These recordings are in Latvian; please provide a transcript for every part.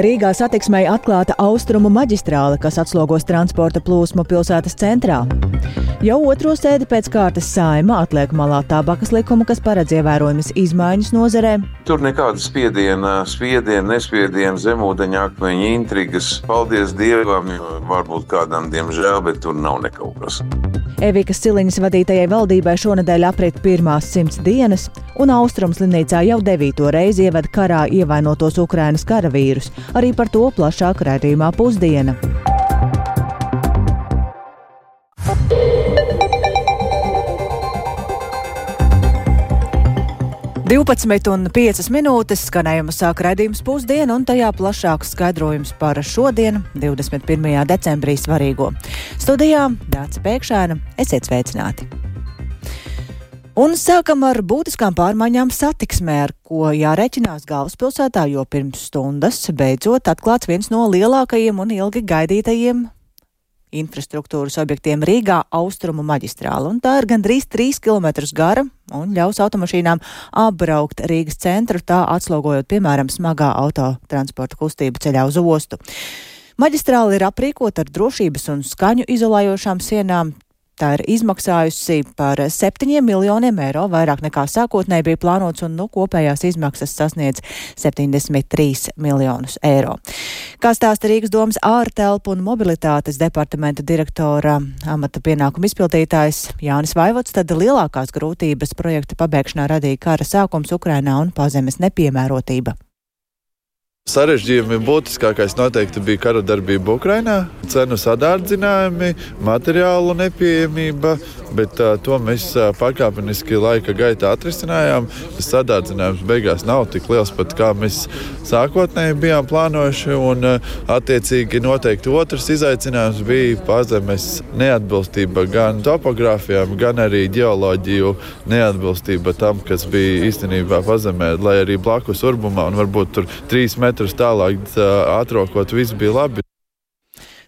Rīgā satiksmei atklāta austrumu maģistrāle, kas atslogos transporta plūsmu pilsētas centrā. Jau otro sēdi pēc kārtas saima atliek malā tabakas likumu, kas paredz ievērojamas izmaiņas nozarē. Tur nekāda spiediena, spiediena, nespiediena, zemūdeņa akmeņa, intrigas. Paldies Dievam, varbūt kādam, diemžēl, bet tur nav nekaut kas. Evikas Ciliņas vadītajai valdībai šonadēļ aprit pirmās simts dienas, un Austrums slimnīcā jau devīto reizi ieved karā ievainotos Ukrainas karavīrus. Arī par to plašāk raidījumā pusdiena. 12,5 minūtes skanējuma sāk raidījums pusdiena, un tajā plašāks skaidrojums par šodien, 21. decembrī svarīgo. Studijā Dāca Pēkšēna, esiet sveicināti! Un sākam ar būtiskām pārmaiņām satiksmē, ar ko jārēķinās galvaspilsētā, jo pirms stundas beidzot atklāts viens no lielākajiem un ilgi gaidītajiem infrastruktūras objektiem Rīgā austrumu maģistrāla, un tā ir gandrīz 3 km gara un ļaus automašīnām apbraukt Rīgas centru, tā atslogojot, piemēram, smagā autotransporta kustību ceļā uz ostu. Maģistrāla ir aprīkota ar drošības un skaņu izolējošām sienām, Tā ir izmaksājusi par 7 miljoniem eiro, vairāk nekā sākotnēji bija plānots, un nu, kopējās izmaksas sasniedz 73 miljonus eiro. Kā stāsta Rīgas domas ārtelpu un mobilitātes departamenta direktora amata pienākumu izpildītājs Jānis Vaivots, tad lielākās grūtības projekta pabeigšanā radīja kara sākums Ukrainā un pazemes nepiemērotība. Sarežģījumi būtiskākais noteikti bija kara darbība Ukrajinā, cenu sadārdzinājumi, materiālu nepieejamība, bet uh, to mēs uh, pakāpeniski laika gaitā atrisinājām. Sadārdzinājums beigās nav tik liels, pat kā mēs sākotnēji bijām plānojuši. Un, uh, attiecīgi, noteikti otrs izaicinājums bija pazemes neatbilstība gan topogrāfijām, gan arī ģeoloģiju neatbilstība tam, kas bija īstenībā pazemē, lai arī blakus urbumā un varbūt tur trīs metri metrus tālāk atrokot, viss bija labi.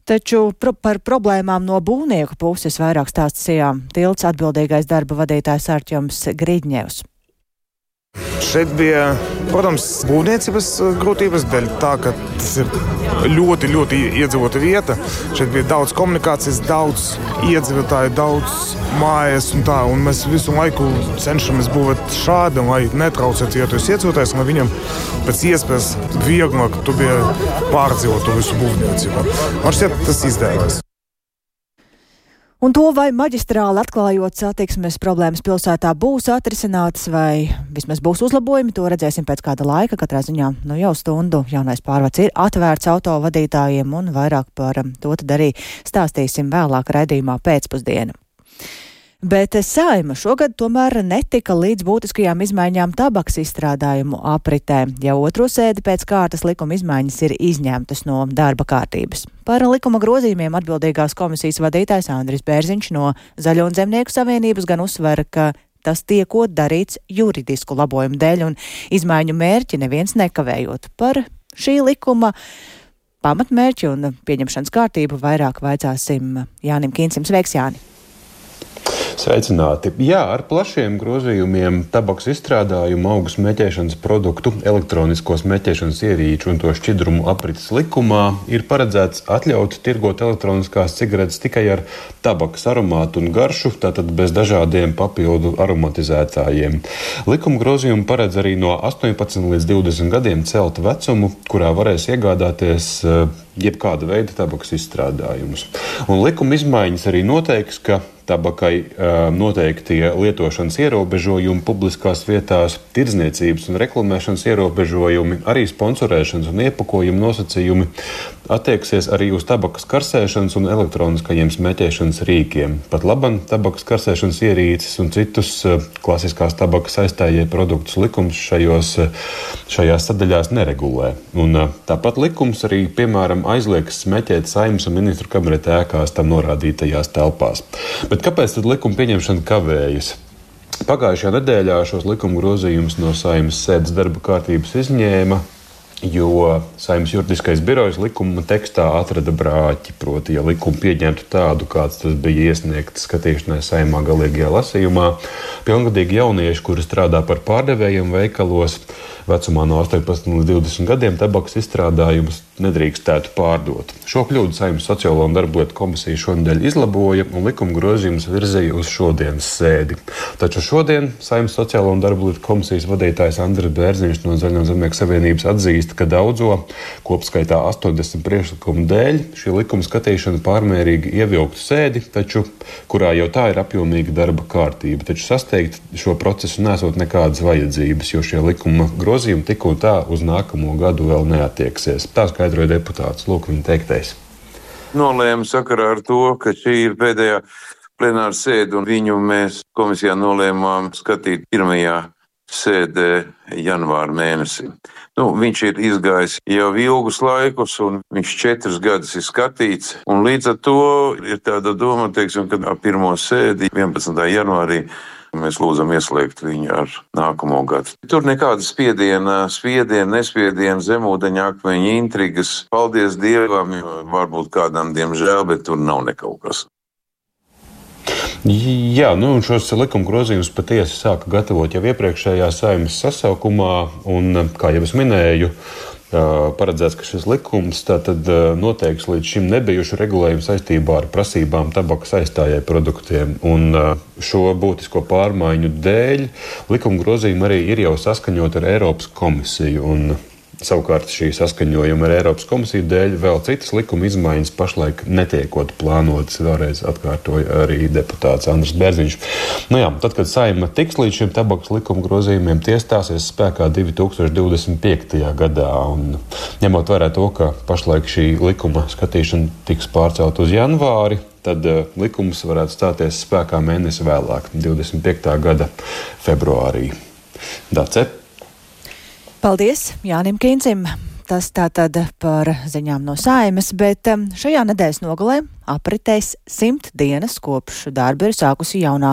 Taču pro par problēmām no būvnieku puses vairāk stāstījām tilts atbildīgais darba vadītājs Arķoms Grīdņevs. Šeit bija, protams, būvniecības uh, grūtības dēļ, tā ka tas ir ļoti, ļoti iedzīvota vieta. Šeit bija daudz komunikācijas, daudz iedzīvotāju, daudz mājas un tā. Un mēs visu laiku cenšamies būvēt šādi, lai netraucētu vietējos iedzīvotājus, lai viņiem pēc iespējas vieglāk pārdzīvot to visu būvniecību. Man šķiet, tas izdevās. Un to, vai maģistrāli atklājot satiksmes problēmas pilsētā būs atrisinātas vai vismaz būs uzlabojumi, to redzēsim pēc kāda laika. Katrā ziņā nu jau stundu jaunais pārvads ir atvērts auto vadītājiem un vairāk par to tad arī stāstīsim vēlāk raidījumā pēcpusdienu. Bet saima šogad tomēr netika līdz būtiskajām izmaiņām tabaks izstrādājumu apritē. Jau otro sēdi pēc kārtas likuma izmaiņas ir izņemtas no darba kārtības. Par likuma grozījumiem atbildīgās komisijas vadītājs Andris Bērziņš no Zaļo un Zemnieku savienības gan uzsver, ka tas tiekot darīts juridisku labojumu dēļ un izmaiņu mērķi neviens nekavējot. Par šī likuma pamatmērķi un pieņemšanas kārtību vairāk vaicāsim Jānim Kīnsim. Sveiks, Jāni! Sveicināti! Jā, ar plašiem grozījumiem tabaks izstrādājumu, augus meķēšanas produktu, elektronisko meķēšanas ierīču un to šķidrumu aprites likumā ir paredzēts atļaut tirgot elektroniskās cigaretes tikai ar tabakas aromātu un garšu, tātad bez dažādiem papildu aromatizētājiem. Likuma grozījumi paredz arī no 18 līdz 20 gadiem celt vecumu, kurā varēs iegādāties uh, jebkāda veida tabakas izstrādājumus. Un likuma izmaiņas arī noteiks, ka tabakai noteiktie lietošanas ierobežojumi publiskās vietās, tirdzniecības un reklamēšanas ierobežojumi, arī sponsorēšanas un iepakojuma nosacījumi attieksies arī uz tabakas karsēšanas un elektroniskajiem smēķēšanas rīkiem. Pat labam tabakas karsēšanas ierīces un citus klasiskās tabakas aizstājēju produktus likums šajos, šajās sadaļās neregulē. Un, tāpat likums arī, piemēram, aizliegs smēķēt saimnes un ministru kabineta ēkās tam norādītajās telpās. Bet kāpēc tad likuma pieņemšana kavējas? Pagājušajā nedēļā šos likuma grozījumus no saimnes sēdes darba kārtības izņēma jo saimnes juridiskais birojs likuma tekstā atrada brāķi. Proti, ja likumu pieņemtu tādu, kāds tas bija iesniegts skatīšanai saimā galīgajā lasījumā, pilngadīgi jaunieši, kuri strādā par pārdevējiem veikalos, vecumā no 18 līdz 20 gadiem tabakas izstrādājumus nedrīkstētu pārdot. Šo kļūdu Saimnes Sociālo un darbu lietu komisija šonadēļ izlaboja un likuma grozījumus virzīja uz šodienas sēdi. Taču šodien Saimnes Sociālo un darbu lietu komisijas vadītājs Andris Bērziņš no Zaļo zemnieku savienības atzīst, ka daudzo kopskaitā 80 priekšlikumu dēļ šī likuma skatīšana pārmērīgi ievilktu sēdi, taču kurā jau tā ir apjomīga darba kārtība. Taču sasteigt šo procesu nesot nekādas vajadzības, jo šie likuma grozījumi tik un tā uz nākamo gadu vēl neatieksies. Tā skaidroja deputāts. Lūk, viņa teiktais. Nolēma sakarā ar to, ka šī ir pēdējā plenāra sēde, un viņu mēs komisijā nolēmām skatīt pirmajā sēdē janvāra mēnesī. Nu, viņš ir izgājis jau ilgus laikus, un viņš četrus gadus ir skatīts. Līdz ar to ir tāda doma, teiksim, ka pirmo sēdi 11. janvārī Mēs lūdzam ieslēgt viņu ar nākamo gadu. Tur nekāda spiediena, spiediena, nespiediena, zemūdeņa akmeņa, intrigas. Paldies Dievam, varbūt kādam, diemžēl, bet tur nav nekaut kas. Jā, nu, šos likuma grozījumus patiesi sāka gatavot jau iepriekšējā saimnes sasaukumā, un, kā jau es minēju, paredzēts, ka šis likums tātad noteiks līdz šim nebijušu regulējumu saistībā ar prasībām tabakas aizstājai produktiem. Un šo būtisko pārmaiņu dēļ likuma grozījumi arī ir jau saskaņot ar Eiropas komisiju. Un Savukārt šī saskaņojuma ar Eiropas komisiju dēļ vēl citas likuma izmaiņas pašlaik netiekot plānotas. Vēlreiz atkārtoja arī deputāts Andris Bērziņš. Nu jā, tad, kad saima tiks līdz šiem tabakas likuma grozījumiem, tie stāsies spēkā 2025. gadā. Un, ņemot vērā to, ka pašlaik šī likuma skatīšana tiks pārcelt uz janvāri, tad uh, likums varētu stāties spēkā mēnesi vēlāk, 25. gada februārī. Dace. Paldies Jānim Kīncim! Tas tātad par ziņām no saimes, bet um, šajā nedēļas nogalē apritēs simt dienas kopš darbu ir sākusi jaunā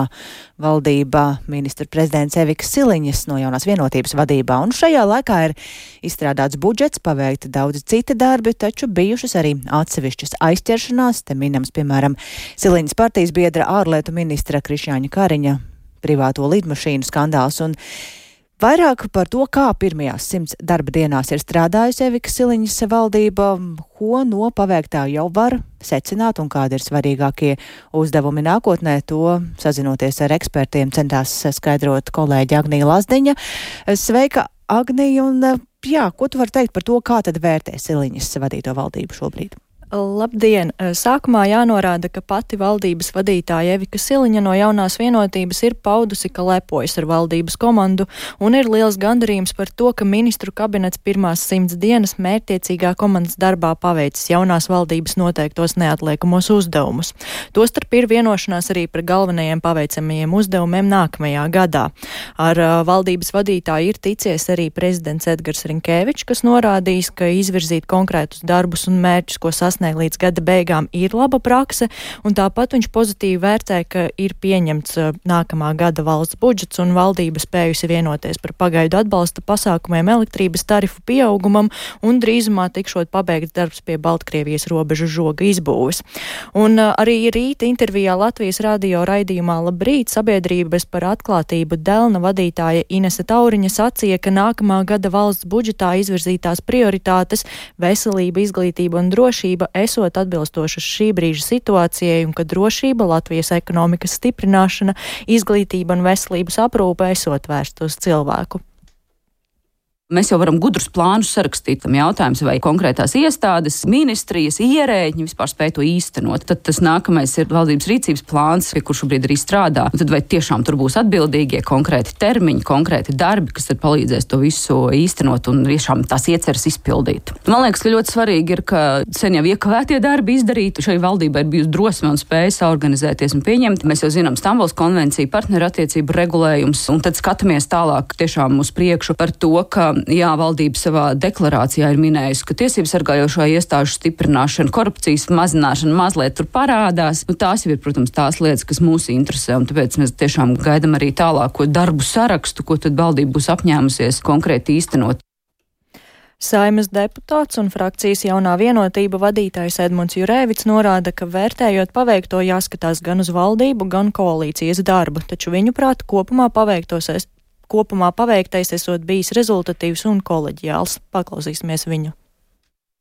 valdībā ministra prezidents Eviks Siliņas no jaunās vienotības vadībā, un šajā laikā ir izstrādāts budžets, paveikti daudz citi darbi, taču bijušas arī atsevišķas aizķeršanās, te minams, piemēram, Siliņas partijas biedra ārlietu ministra Krišāņa Kariņa privāto lidmašīnu skandāls, un Vairāk par to, kā pirmajās simts darba dienās ir strādājusi Evika Siliņas valdība, ko no paveiktā jau var secināt un kādi ir svarīgākie uzdevumi nākotnē, to sazinoties ar ekspertiem centās skaidrot kolēģi Agnija Lazdiņa. Sveika, Agnija, un jā, ko tu vari teikt par to, kā tad vērtē Siliņas vadīto valdību šobrīd? Labdien! Sākumā jānorāda, ka pati valdības vadītāja Evika Siliņa no jaunās vienotības ir paudusi, ka lepojas ar valdības komandu un ir liels gandarījums par to, ka ministru kabinets pirmās simts dienas mērtiecīgā komandas darbā paveicis jaunās valdības noteiktos neatliekamos uzdevumus. Tostarp ir vienošanās arī par galvenajiem paveicamajiem uzdevumiem nākamajā gadā. Ar valdības vadītāju ir ticies arī prezidents Edgars Rinkēvičs, kas norādījis, ka izvirzīt konkrētus darbus un mērķus, ko sasniegt, sasniegt līdz gada beigām, ir laba prakse, un tāpat viņš pozitīvi vērtē, ka ir pieņemts uh, nākamā gada valsts budžets un valdība spējusi vienoties par pagaidu atbalsta pasākumiem elektrības tarifu pieaugumam, un drīzumā tikšot pabeigts darbs pie Baltkrievijas robežu žoga izbūves. Un uh, arī rīta intervijā Latvijas radio raidījumā Labrīt sabiedrības par atklātību Delna vadītāja Inese Tauriņa sacīja, ka nākamā gada valsts budžetā izvirzītās prioritātes - veselība, izglītība un drošība esot atbilstošas šī brīža situācijai un ka drošība, Latvijas ekonomikas stiprināšana, izglītība un veselības aprūpe esot vērst uz cilvēku. Mēs jau varam gudrus plānus sarakstīt. Tam jautājums, vai konkrētās iestādes, ministrijas, ierēģi vispār spēj to īstenot. Tad tas nākamais ir valdības rīcības plāns, pie kur šobrīd arī strādā. Un tad vai tiešām tur būs atbildīgie konkrēti termiņi, konkrēti darbi, kas palīdzēs to visu īstenot un tiešām tās ieceras izpildīt. Man liekas, ka ļoti svarīgi ir, ka sen jau iekavētie darbi izdarīti. Šai valdībai ir bijusi drosme un spēja saorganizēties un pieņemt. Mēs jau zinām Stambuls konvenciju, partnerattiecību regulējums, un tad skatāmies tālāk tiešām uz priekšu par to, ka jā, valdība savā deklarācijā ir minējusi, ka tiesību sargājošo iestāžu stiprināšana, korupcijas mazināšana mazliet tur parādās. Nu, tās jau ir, protams, tās lietas, kas mūs interesē, un tāpēc mēs tiešām gaidām arī tālāko darbu sarakstu, ko tad valdība būs apņēmusies konkrēti īstenot. Saimas deputāts un frakcijas jaunā vienotība vadītājs Edmunds Jurēvits norāda, ka vērtējot paveikto jāskatās gan uz valdību, gan koalīcijas darbu, taču viņuprāt kopumā paveiktos kopumā paveiktais esot bijis rezultatīvs un koleģiāls. Paklausīsimies viņu.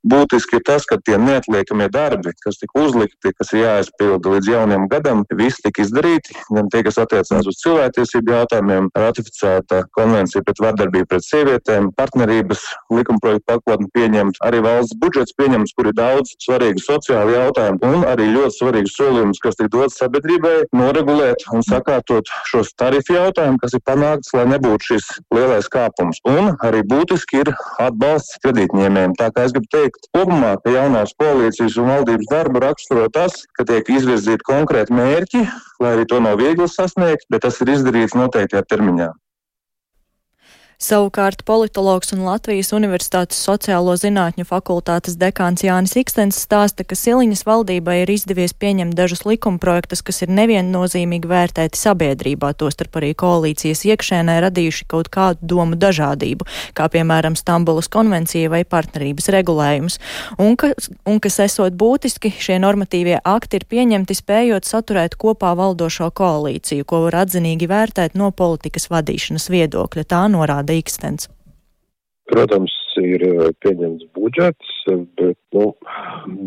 Būtiski ir tas, ka tie neatliekamie darbi, kas tika uzlikti, kas ir jāizpilda līdz jaunajam gadam, visi tika izdarīti. Gan tie, kas attiecās uz cilvēktiesību jautājumiem, ratificēta konvencija pret vardarbību pret sievietēm, partnerības likumprojektu pakotni pieņemts, arī valsts budžets pieņemts, kur ir daudz svarīgu sociālu jautājumu un arī ļoti svarīgus solījumus, kas tika dots sabiedrībai, noregulēt un sakārtot šos tarifu jautājumus, kas ir panākts, lai nebūtu šis lielais kāpums. Un arī būtiski ir atbalsts kredītņēmējiem. Tā kā es gribu teikt, teikt kopumā, jaunās koalīcijas un valdības darbu raksturo tas, ka tiek izvirzīti konkrēti mērķi, lai arī to nav viegli sasniegt, bet tas ir izdarīts noteiktajā termiņā. Savukārt politologs un Latvijas Universitātes sociālo zinātņu fakultātes dekāns Jānis Ikstens stāsta, ka Siliņas valdībai ir izdevies pieņemt dažus likumprojektus, kas ir neviennozīmīgi vērtēti sabiedrībā, tostarp arī koalīcijas iekšēnē radījuši kaut kādu domu dažādību, kā piemēram Stambulas konvencija vai partnerības regulējums, un, ka, un kas esot būtiski, šie normatīvie akti ir pieņemti spējot saturēt kopā valdošo koalīciju, ko var atzinīgi vērtēt no politikas vadīšanas viedokļa. Tā norāda Dīkstens? Protams, ir eh, pieņemts budžets, bet, nu,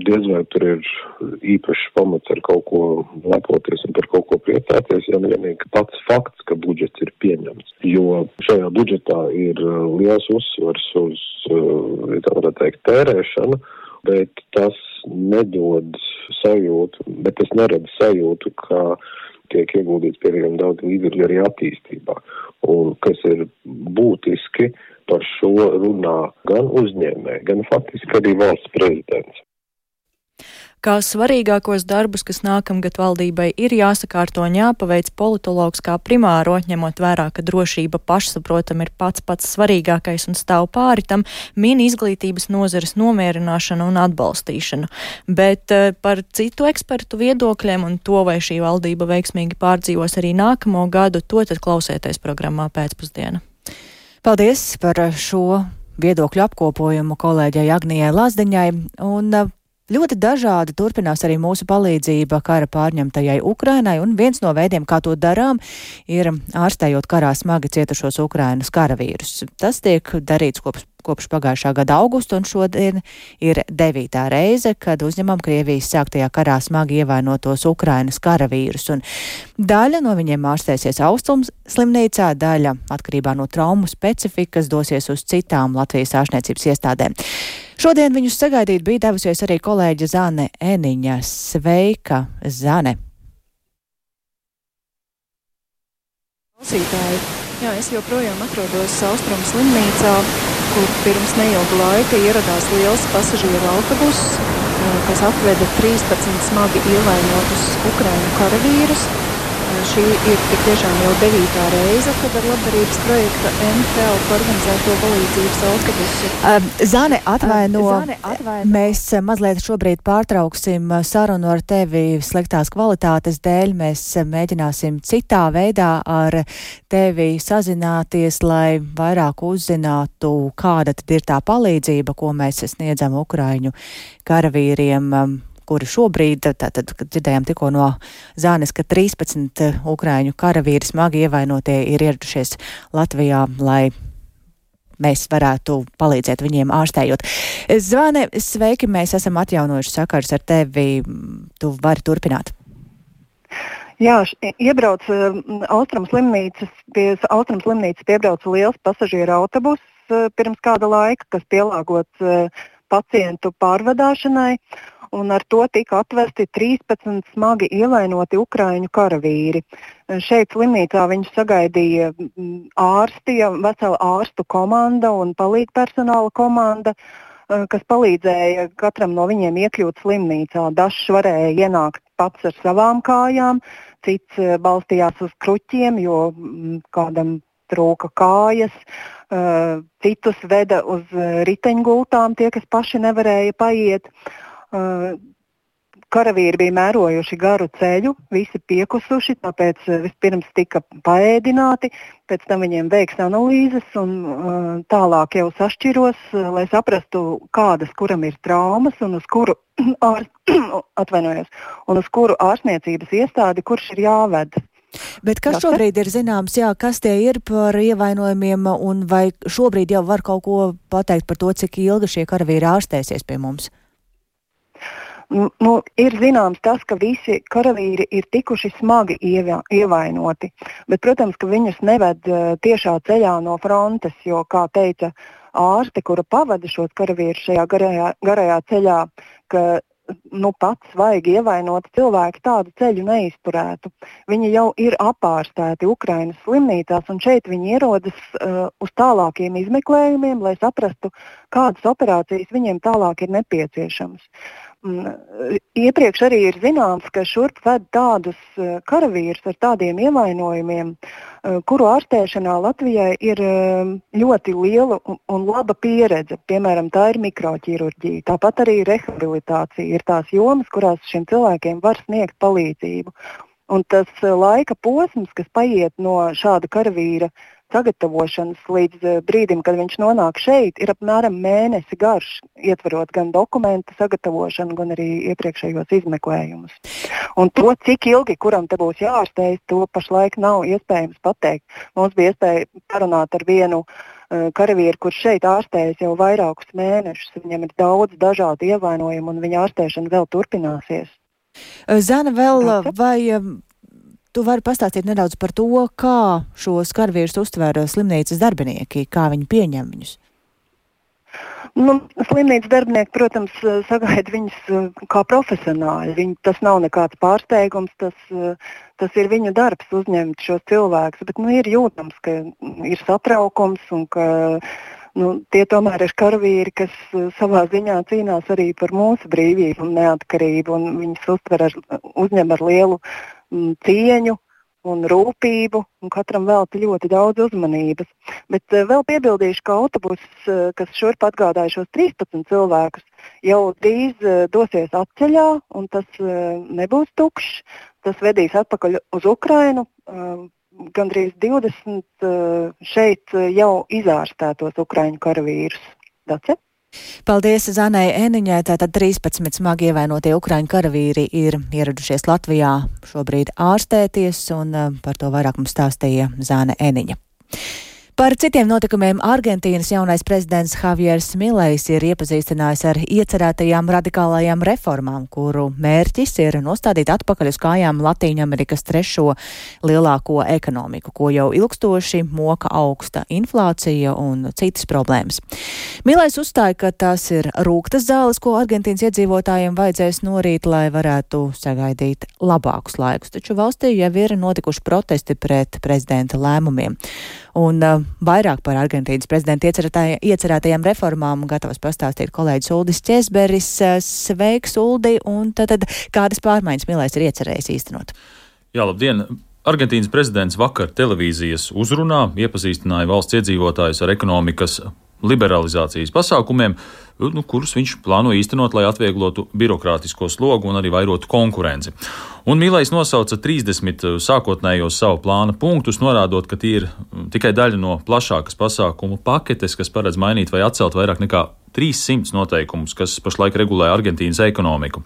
diez vai tur ir īpašs pamats ar kaut ko lepoties un par kaut ko priecāties, ja vienīgi pats fakts, ka budžets ir pieņemts. Jo šajā budžetā ir eh, liels uzsvars uz, eh, tā varētu teikt, tērēšanu, bet tas nedod sajūtu, bet tas nerada sajūtu, ka tiek ieguldīts pietiekami daudz līdzekļu arī attīstībā. Un kas ir būtiski, par šo runā gan uzņēmēji, gan faktiski arī valsts prezidents kā svarīgākos darbus, kas nākamgad valdībai ir jāsakārto un jāpaveic politologs kā primāro, ņemot vērā, ka drošība pašsaprotam ir pats pats svarīgākais un stāv pāri tam, min izglītības nozares nomierināšanu un atbalstīšanu. Bet uh, par citu ekspertu viedokļiem un to, vai šī valdība veiksmīgi pārdzīvos arī nākamo gadu, to tad klausieties programmā pēcpusdiena. Paldies par šo viedokļu apkopojumu kolēģei Agnijai Lazdiņai. Un, uh, Ļoti dažādi turpinās arī mūsu palīdzība kara pārņemtajai Ukrainai, un viens no veidiem, kā to darām, ir ārstējot karā smagi cietušos Ukrainas karavīrus. Tas tiek darīts kopš kopš pagājušā gada augusta, un šodien ir devītā reize, kad uzņemam Krievijas sāktajā karā smagi ievainotos Ukrainas karavīrus. Un daļa no viņiem ārstēsies Austrums slimnīcā, daļa atkarībā no traumu specifikas dosies uz citām Latvijas ārstniecības iestādēm. Šodien viņus sagaidīt bija devusies arī kolēģe Zane Eniņa. Sveika, Zane! Klausītāji, jā, es joprojām atrodos Austrums slimnīcā kur pirms neilga laika ieradās liels pasažieru autobuss, eh, kas atveda 13 smagi ievainotus Ukraiņu karavīrus šī ir tik tiešām jau devītā reize, kad ar labdarības projekta MTL organizēto palīdzības autobusu. Zane, atvaino, Zane, atvaino. Mēs mazliet šobrīd pārtrauksim sarunu ar tevi sliktās kvalitātes dēļ. Mēs mēģināsim citā veidā ar tevi sazināties, lai vairāk uzzinātu, kāda tad ir tā palīdzība, ko mēs sniedzam Ukraiņu karavīriem kuri šobrīd, tātad, kad dzirdējām tikko no Zānes, ka 13 eh, ukrāņu karavīri smagi ievainotie ir ieradušies Latvijā, lai mēs varētu palīdzēt viņiem ārstējot. Zvane, sveiki, mēs esam atjaunojuši sakars ar tevi. Tu vari turpināt. Jā, iebrauc uh, Austrum slimnīcas, pie Austrum slimnīcas piebrauca liels pasažieru autobus uh, pirms kāda laika, kas pielāgots uh, pacientu pārvadāšanai un ar to tika atvesti 13 smagi ievainoti ukraiņu karavīri. Šeit slimnīcā viņus sagaidīja ārsti, vesela ārstu komanda un palīgpersonāla komanda kas palīdzēja katram no viņiem iekļūt slimnīcā. Dažs varēja ienākt pats ar savām kājām, cits balstījās uz kruķiem, jo kādam trūka kājas, citus veda uz riteņgultām, tie, kas paši nevarēja paiet. Karavīri bija mērojuši garu ceļu, visi piekusuši, tāpēc vispirms tika paēdināti, pēc tam viņiem veiks analīzes un tālāk jau sašķiros, lai saprastu, kādas kuram ir traumas un uz kuru, ār, atvainojos, un uz kuru ārstniecības iestādi kurš ir jāved. Bet kas šobrīd ir zināms, jā, kas tie ir par ievainojumiem, un vai šobrīd jau var kaut ko pateikt par to, cik ilgi šie karavīri ārstēsies pie mums? Nu, ir zināms tas, ka visi karavīri ir tikuši smagi ieva, ievainoti, bet, protams, ka viņus neved uh, tiešā ceļā no frontes, jo, kā teica ārste, kura pavada šos karavīrus šajā garajā, garajā ceļā, ka nu, pats svaigi ievainoti cilvēki tādu ceļu neizturētu. Viņi jau ir apārstēti Ukraiņas slimnīcās, un šeit viņi ierodas uh, uz tālākiem izmeklējumiem, lai saprastu, kādas operācijas viņiem tālāk ir nepieciešamas. Mm, iepriekš arī ir zināms, ka šurp ved tādus uh, karavīrus ar tādiem ievainojumiem, uh, kuru ārstēšanā Latvijai ir uh, ļoti liela un laba pieredze. Piemēram, tā ir mikroķirurģija, tāpat arī rehabilitācija ir tās jomas, kurās šiem cilvēkiem var sniegt palīdzību. Un tas laika posms, kas paiet no šāda karavīra uh, sagatavošanas līdz eh, brīdim, kad viņš nonāk šeit, ir apmēram mēnesi garš, ietverot gan dokumentu sagatavošanu, gan arī iepriekšējos izmeklējumus. Un to, cik ilgi kuram te būs jāārstējas, to pašlaik nav iespējams pateikt. Mums bija iespēja parunāt ar vienu uh, karavīru, kurš šeit ārstējas jau vairākus mēnešus. Viņam ir daudz dažādu ievainojumu, un viņa ārstēšana vēl turpināsies. Zana, vēl vai Tu vari pastāstīt nedaudz par to, kā šos karavīrus uztver slimnīcas darbinieki, kā viņi pieņem viņus. Nu, slimnīcas darbinieki, protams, sagaida viņus eh, kā profesionāļi. Viņi, tas nav nekāds pārsteigums, tas, eh, tas ir viņu darbs uzņemt šos cilvēkus. Bet nu, ir jūtams, ka ir satraukums un ka nu, tie tomēr ir karavīri, kas eh, savā ziņā cīnās arī par mūsu brīvību un neatkarību. Un viņus uztver ar, uzņem ar lielu Mm, cieņu un rūpību, un katram velta ļoti daudz uzmanības. Bet uh, vēl piebildīšu, ka autobuss, uh, kas šurp atgādāja šos 13 cilvēkus, jau drīz uh, dosies atceļā, un tas nebūs tukšs. Tas vedīs atpakaļ uz Ukrajinu. Gandrīz 20 šeit jau izārstētos Ukrāņu karavīrus. Dace? Paldies Zanai Eniņai. Tātad 13 smagi ievainotie Ukraiņu karavīri ir ieradušies Latvijā šobrīd ārstēties, un eh, par to vairāk mums stāstīja Zāne Eniņa. Par citiem notikumiem Argentīnas jaunais prezidents Javiers Milejs ir iepazīstinājis ar iecerētajām radikālajām reformām, kuru mērķis ir nostādīt atpakaļ uz kājām Latīņamerikas trešo lielāko ekonomiku, ko jau ilgstoši moka augsta inflācija un citas problēmas. Milejs uzstāja, ka tās ir rūktas zāles, ko Argentīnas iedzīvotājiem vajadzēs norīt, lai varētu sagaidīt labākus laikus, taču valstī jau ir notikuši protesti pret prezidenta lēmumiem. Un uh, vairāk par Argentīnas prezidenta iecerētajām reformām gatavs pastāstīt kolēģis Uldis Česberis. Uh, sveiks, Uldi! Un tad, tad kādas pārmaiņas Milēs ir iecerējis īstenot? Jā, labdien! Argentīnas prezidents vakar televīzijas uzrunā iepazīstināja valsts iedzīvotājus ar ekonomikas liberalizācijas pasākumiem, nu, kurus viņš plāno īstenot, lai atvieglotu birokrātisko slogu un arī vairotu konkurenci. Un Mīlais nosauca 30 sākotnējos savu plāna punktus, norādot, ka tie ir mm, tikai daļa no plašākas pasākumu paketes, kas paredz mainīt vai atcelt vairāk nekā 300 noteikumus, kas pašlaik regulē Argentīnas ekonomiku.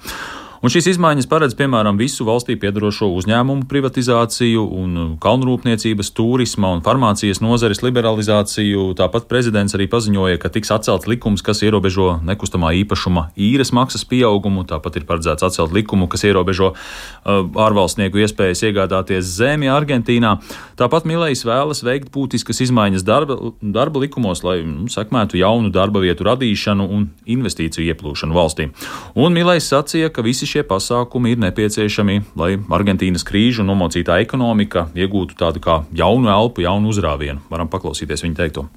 Un šīs izmaiņas paredz, piemēram, visu valstī piedarošo uzņēmumu privatizāciju un kalnrūpniecības, turisma un farmācijas nozares liberalizāciju. Tāpat prezidents arī paziņoja, ka tiks atcelts likums, kas ierobežo nekustamā īpašuma īres maksas pieaugumu. Tāpat ir paredzēts atcelt likumu, kas ierobežo uh, ārvalstnieku iespējas iegādāties zemi Argentīnā. Tāpat Milējs vēlas veikt būtiskas izmaiņas darba, darba likumos, lai nu, sekmētu jaunu darba vietu radīšanu un investīciju ieplūšanu valstī. Un Milējs sacīja, ka visi šie pasākumi ir nepieciešami, lai Argentīnas krīžu nomocītā ekonomika iegūtu tādu kā jaunu elpu, jaunu uzrāvienu. Varam paklausīties viņa teikto.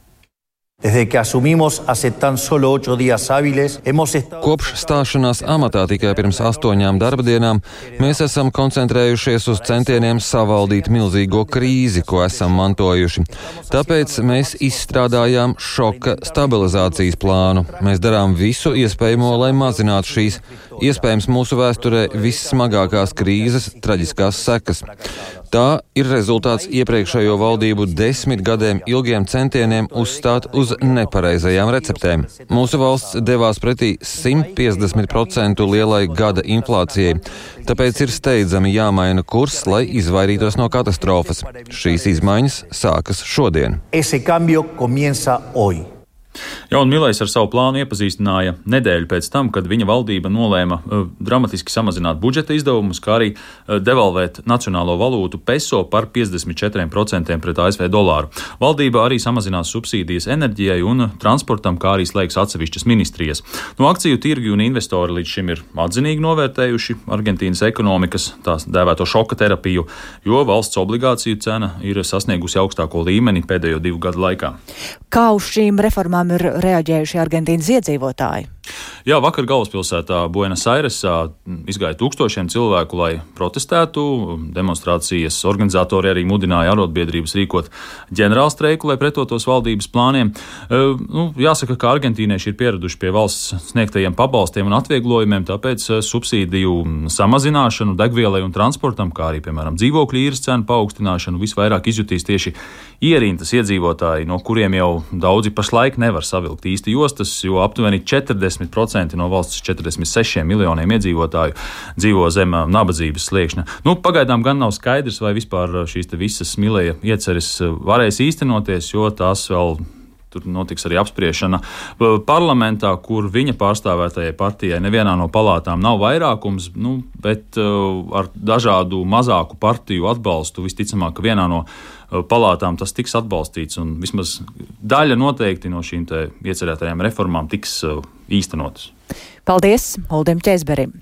Kopš stāšanās amatā tikai pirms astoņām darba dienām mēs esam koncentrējušies uz centieniem savaldīt milzīgo krīzi, ko esam mantojuši. Tāpēc mēs izstrādājām šoka stabilizācijas plānu. Mēs darām visu iespējamo, lai mazinātu šīs, iespējams, mūsu vēsturē vissmagākās krīzes traģiskās sekas. Tā ir rezultāts iepriekšējo valdību desmit gadiem ilgiem centieniem uzstāt uz nepareizajām receptēm. Mūsu valsts devās pretī 150% lielai gada inflācijai, tāpēc ir steidzami jāmaina kurs, lai izvairītos no katastrofas. Šīs izmaiņas sākas šodien. Jā, un Milējs ar savu plānu iepazīstināja nedēļu pēc tam, kad viņa valdība nolēma uh, dramatiski samazināt budžeta izdevumus, kā arī uh, devalvēt nacionālo valūtu peso par 54% pret ASV dolāru. Valdība arī samazinās subsīdijas enerģijai un transportam, kā arī slēgs atsevišķas ministrijas. No akciju tirgi un investori līdz šim ir atzinīgi novērtējuši Argentīnas ekonomikas tās dēvēto šoka terapiju, jo valsts obligāciju cena ir sasniegusi augstāko līmeni pēdējo divu gadu laikā. Kā uz šīm reformām ir reaģējuši Argentīnas iedzīvotāji? Jā, vakar galvaspilsētā Buenos Airesā izgāja tūkstošiem cilvēku, lai protestētu. Demonstrācijas organizatori arī mudināja arotbiedrības rīkot ģenerālstreiku, lai pretotos valdības plāniem. E, nu, jāsaka, ka argentīnieši ir pieraduši pie valsts sniegtajiem pabalstiem un atvieglojumiem, tāpēc e, subsīdiju samazināšanu degvielai un transportam, kā arī, piemēram, dzīvokļu īres cenu paaugstināšanu visvairāk izjutīs tieši ierintas iedzīvotāji, no kuriem jau daudzi pašlaik nevar savilkt īsti jostas, jo aptuveni 40 40% no valsts 46 miljoniem iedzīvotāju dzīvo zem nabadzības sliekšņa. Nu, pagaidām gan nav skaidrs, vai vispār šīs visas milēja ieceres varēs īstenoties, jo tās vēl Tur notiks arī apspriešana parlamentā, kur viņa pārstāvētajai partijai nevienā no palātām nav vairākums, nu, bet ar dažādu mazāku partiju atbalstu visticamāk, ka vienā no palātām tas tiks atbalstīts, un vismaz daļa noteikti no šīm iecerētajām reformām tiks īstenotas. Paldies Uldim Česberim.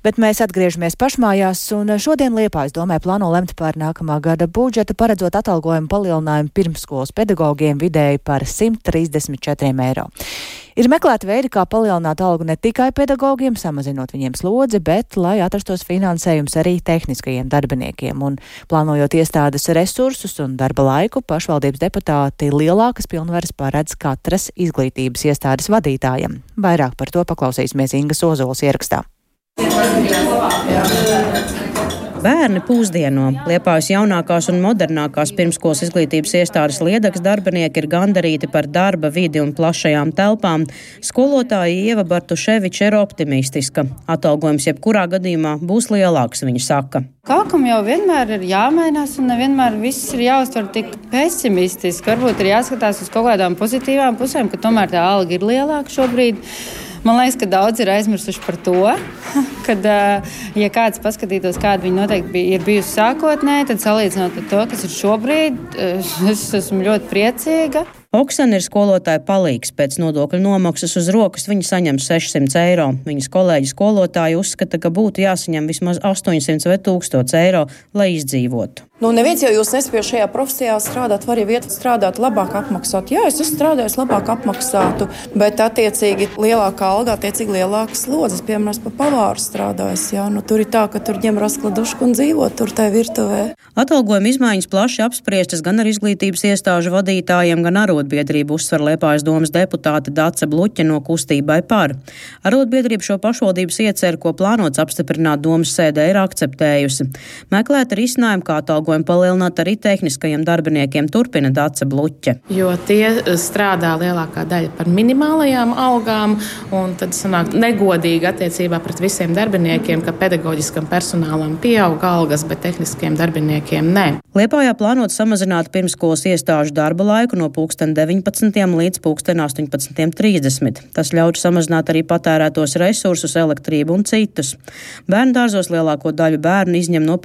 Bet mēs atgriežamies pašmājās, un šodien Liepājas domē plāno lemt par nākamā gada budžetu, paredzot atalgojumu palielinājumu pirmskolas pedagogiem vidēji par 134 eiro. Ir meklēti veidi, kā palielināt algu ne tikai pedagogiem, samazinot viņiem slodzi, bet lai atrastos finansējums arī tehniskajiem darbiniekiem. Un plānojot iestādes resursus un darba laiku, pašvaldības deputāti lielākas pilnvaras paredz katras izglītības iestādes vadītājam. Vairāk par to paklausīsimies Ingas Ozols ierakstā. Bērni pūsdieno. Liepājas jaunākās un modernākās pirmskolas izglītības iestādes liedaks darbinieki ir gandarīti par darba vidi un plašajām telpām. Skolotāja Ieva Bartuševiča ir optimistiska. Atalgojums jebkurā gadījumā būs lielāks, viņa saka. Kaut kam jau vienmēr ir jāmainās, un nevienmēr viss ir jāuztver tik pesimistiski. Varbūt ir jāskatās uz kaut kādām pozitīvām pusēm, ka tomēr tā alga ir lielāka šobrīd. Man liekas, ka daudz ir aizmirsuši par to, kad, ja kāds paskatītos, kāda viņa noteikti bija, ir bijusi sākotnēji, tad salīdzinot ar to, kas ir šobrīd, es esmu ļoti priecīga. Oksana ir skolotāja palīgs. Pēc nodokļu nomaksas uz rokas viņa saņem 600 eiro. Viņas kolēģi skolotāji uzskata, ka būtu jāsaņem vismaz 800 vai 1000 eiro, lai izdzīvotu. Nu, neviens jau jūs nespēj šajā profesijā strādāt, var jau iet strādāt labāk apmaksātu. Jā, es esmu strādājis labāk apmaksātu, bet attiecīgi lielākā alga, attiecīgi lielākas slodzes, piemēram, pa pavāru strādājis. Jā, nu, tur ir tā, ka tur ņem raskladušku un dzīvo tur tajā virtuvē. Atalgojuma izmaiņas plaši apspriestas gan ar izglītības iestāžu vadītājiem, gan arotbiedrību uzsver Liepājas domas deputāte Dace Bluķa no kustībai par. Arotbiedrība šo pašvaldības ieceru, ko plānots apstiprināt domas sēdē, ir akceptējusi. Meklēt risinājumu, kā atalgojumu palielināt arī tehniskajiem darbiniekiem, turpina Dace Bluķa. Jo tie strādā lielākā daļa par minimālajām algām, un tad sanāk negodīgi attiecībā pret visiem darbiniekiem, ka pedagoģiskam personālam pieaug algas, bet tehniskiem darbiniekiem nē. Liepājā plānot samazināt pirmskolas iestāžu darba laiku no 19. līdz 18.30. Tas ļautu samazināt arī patērētos resursus, elektrību un citus. Bērnu dārzos lielāko daļu bērnu izņem no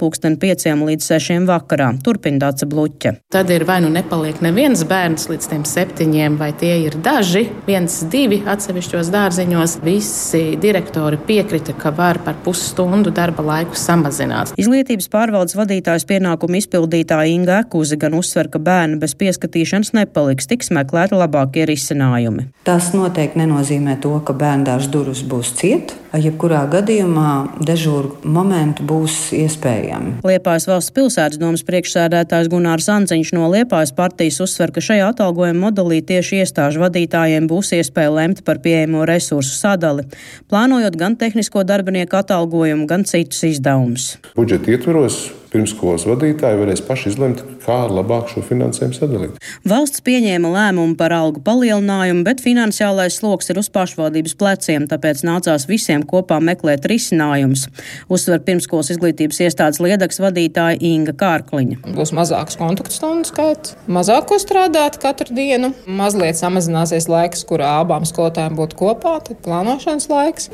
5 līdz 6 vakarā. Turpina Dāca Bluķa. Tad ir vai nu nepaliek neviens bērns līdz tiem septiņiem, vai tie ir daži, viens, divi atsevišķos dārziņos. Visi direktori piekrita, ka var par pusstundu darba laiku samazināt. Izglītības pārvaldes vadītājs pienāk pienākumu izpildītāja Inga Ekuze gan uzsver, ka bērni bez pieskatīšanas nepaliks. tiks meklēti labākie risinājumi. Tas noteikti nenozīmē to, ka bērndārs durvis būs ciet. Jebkurā gadījumā dežūru momentu būs iespējami. Liepājas valsts pilsētas domas priekšsēdētājs Gunārs Anceņš no Liepājas partijas uzsver, ka šajā atalgojuma modelī tieši iestāžu vadītājiem būs iespēja lemt par pieejamo resursu sadali, plānojot gan tehnisko darbinieku atalgojumu, gan citus izdevumus. Budžeta ietvaros pirmskolas vadītāji varēs paši izlemt, kā labāk šo finansējumu sadalīt. Valsts pieņēma lēmumu par algu palielinājumu, bet finansiālais sloks ir uz pašvaldības pleciem, tāpēc nācās visiem kopā meklēt risinājumus. Uzsver pirmskolas izglītības iestādes liedaks vadītāja Inga Kārkliņa. Būs mazāks kontaktu stundu skaits, mazāk ko strādāt katru dienu, mazliet samazināsies laiks, kurā abām skolotājām būtu kopā, tad plānošanas laiks.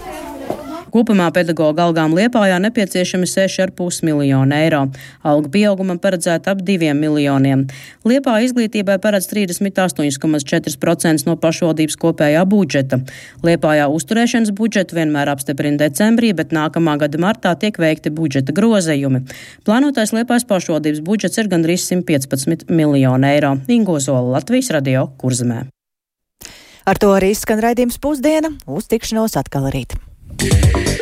Kopumā pedagoģa algām Liepājā nepieciešami 6,5 miljoni eiro. Algu pieaugumam paredzēta ap 2 miljoniem. Liepā izglītībai paredz 38,4% no pašvaldības kopējā budžeta. Liepājā uzturēšanas budžetu vienmēr apstiprina decembrī, bet nākamā gada martā tiek veikti budžeta grozējumi. Plānotais Liepājas pašvaldības budžets ir gandrīz 115 miljoni eiro. Ingo Zola, Latvijas radio Kurzemē. Ar to arī skan raidījums pusdiena. Uz tikšanos atkal rīt. Yeah.